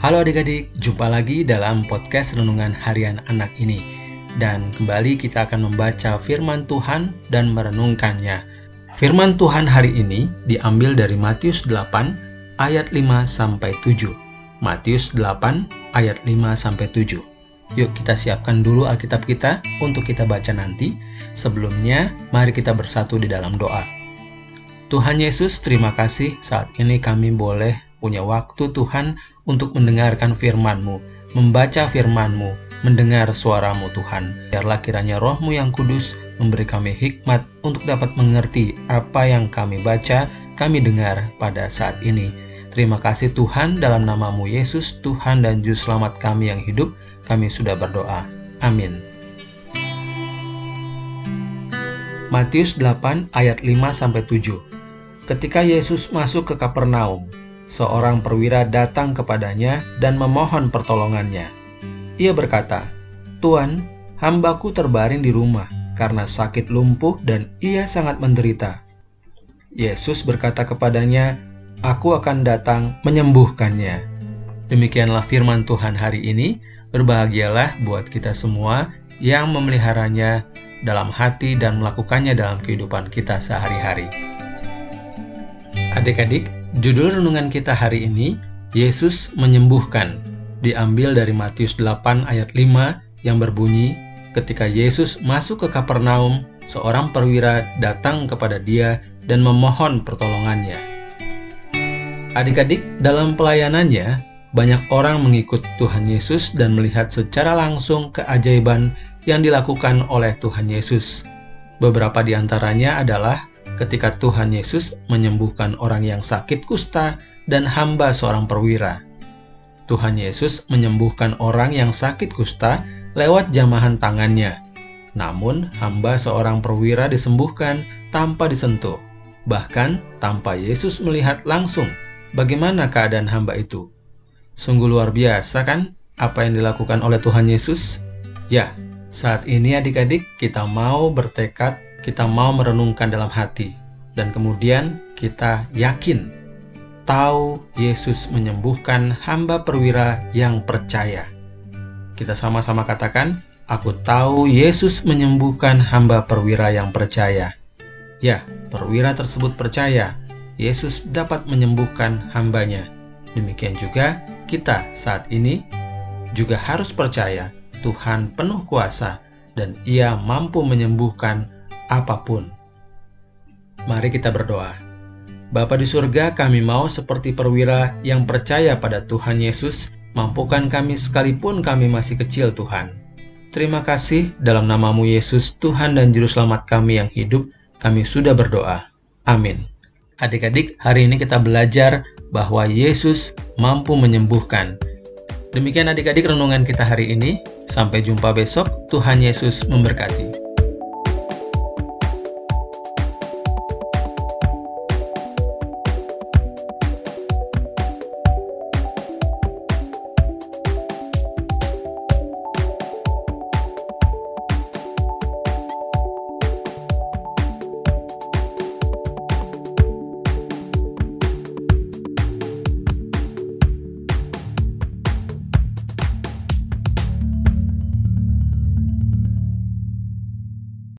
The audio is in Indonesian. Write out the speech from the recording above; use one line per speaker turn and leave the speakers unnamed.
Halo adik-adik, jumpa lagi dalam podcast Renungan Harian Anak ini. Dan kembali kita akan membaca firman Tuhan dan merenungkannya. Firman Tuhan hari ini diambil dari Matius 8 ayat 5 sampai 7. Matius 8 ayat 5 sampai 7. Yuk kita siapkan dulu Alkitab kita untuk kita baca nanti. Sebelumnya, mari kita bersatu di dalam doa. Tuhan Yesus, terima kasih saat ini kami boleh punya waktu Tuhan untuk mendengarkan firman-Mu, membaca firman-Mu, mendengar suaramu Tuhan. Biarlah kiranya rohmu yang kudus memberi kami hikmat untuk dapat mengerti apa yang kami baca, kami dengar pada saat ini. Terima kasih Tuhan dalam namamu Yesus, Tuhan dan Juru Selamat kami yang hidup, kami sudah berdoa. Amin. Matius 8 ayat 5-7 Ketika Yesus masuk ke Kapernaum, seorang perwira datang kepadanya dan memohon pertolongannya. Ia berkata, Tuan, hambaku terbaring di rumah karena sakit lumpuh dan ia sangat menderita. Yesus berkata kepadanya, Aku akan datang menyembuhkannya. Demikianlah firman Tuhan hari ini. Berbahagialah buat kita semua yang memeliharanya dalam hati dan melakukannya dalam kehidupan kita sehari-hari. Adik-adik, Judul renungan kita hari ini, Yesus menyembuhkan, diambil dari Matius 8 ayat 5 yang berbunyi, ketika Yesus masuk ke Kapernaum, seorang perwira datang kepada dia dan memohon pertolongannya. Adik-adik, dalam pelayanannya, banyak orang mengikut Tuhan Yesus dan melihat secara langsung keajaiban yang dilakukan oleh Tuhan Yesus. Beberapa di antaranya adalah ketika Tuhan Yesus menyembuhkan orang yang sakit kusta dan hamba seorang perwira. Tuhan Yesus menyembuhkan orang yang sakit kusta lewat jamahan tangannya. Namun, hamba seorang perwira disembuhkan tanpa disentuh, bahkan tanpa Yesus melihat langsung bagaimana keadaan hamba itu. Sungguh luar biasa kan apa yang dilakukan oleh Tuhan Yesus? Ya, saat ini adik-adik kita mau bertekad kita mau merenungkan dalam hati dan kemudian kita yakin tahu Yesus menyembuhkan hamba perwira yang percaya. Kita sama-sama katakan, aku tahu Yesus menyembuhkan hamba perwira yang percaya. Ya, perwira tersebut percaya Yesus dapat menyembuhkan hambanya. Demikian juga kita saat ini juga harus percaya Tuhan penuh kuasa dan ia mampu menyembuhkan apa pun. Mari kita berdoa. Bapa di surga, kami mau seperti perwira yang percaya pada Tuhan Yesus, mampukan kami sekalipun kami masih kecil Tuhan. Terima kasih dalam namamu Yesus, Tuhan dan Juru Selamat kami yang hidup, kami sudah berdoa. Amin. Adik-adik, hari ini kita belajar bahwa Yesus mampu menyembuhkan. Demikian adik-adik renungan kita hari ini. Sampai jumpa besok. Tuhan Yesus memberkati.